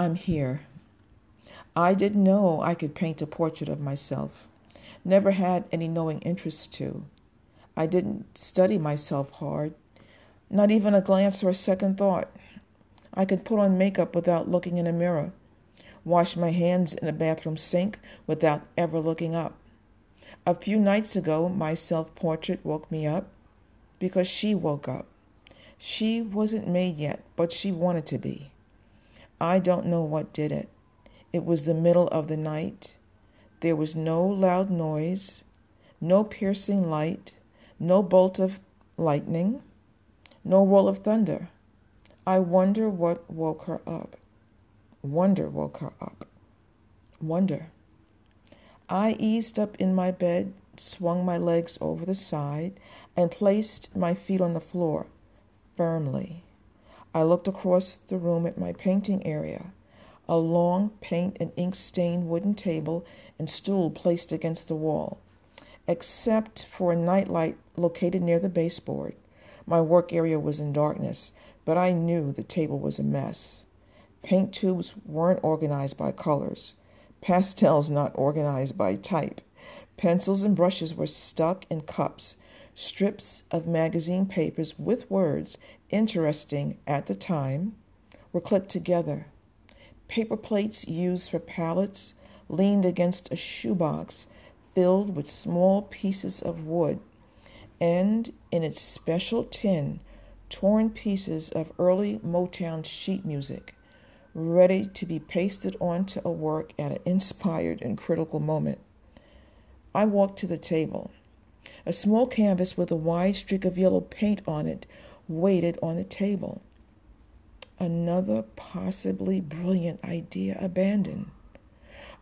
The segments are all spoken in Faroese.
I'm here. I didn't know I could paint a portrait of myself. Never had any knowing interest to. I didn't study myself hard. Not even a glance or a second thought. I could put on makeup without looking in a mirror. Wash my hands in a bathroom sink without ever looking up. A few nights ago, my self-portrait woke me up because she woke up. She wasn't made yet, but she wanted to be. I don't know what did it. It was the middle of the night. There was no loud noise, no piercing light, no bolt of lightning, no roll of thunder. I wonder what woke her up. Wonder woke her up. Wonder. I eased up in my bed, swung my legs over the side, and placed my feet on the floor firmly. I looked across the room at my painting area, a long paint and ink-stained wooden table and stool placed against the wall. Except for a nightlight located near the baseboard, my work area was in darkness, but I knew the table was a mess. Paint tubes weren't organized by colors, pastels not organized by type. Pencils and brushes were stuck in cups, strips of magazine papers with words interesting at the time, were clipped together. Paper plates used for pallets leaned against a shoebox filled with small pieces of wood, and in its special tin, torn pieces of early Motown sheet music, ready to be pasted onto a work at an inspired and critical moment. I walked to the table. A small canvas with a wide streak of yellow paint on it waited on the table. Another possibly brilliant idea abandoned.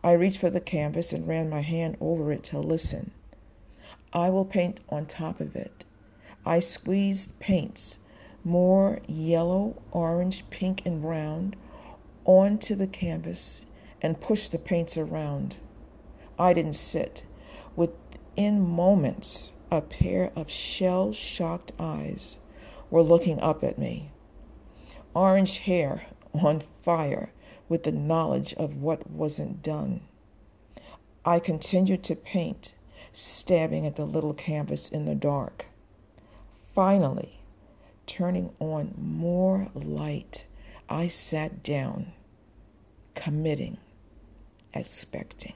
I reached for the canvas and ran my hand over it to listen. I will paint on top of it. I squeezed paints, more yellow, orange, pink and brown, onto the canvas and pushed the paints around. I didn't sit. Within moments, a pair of shell-shocked eyes were looking up at me. Orange hair on fire with the knowledge of what wasn't done. I continued to paint, stabbing at the little canvas in the dark. Finally, turning on more light, I sat down, committing, expecting.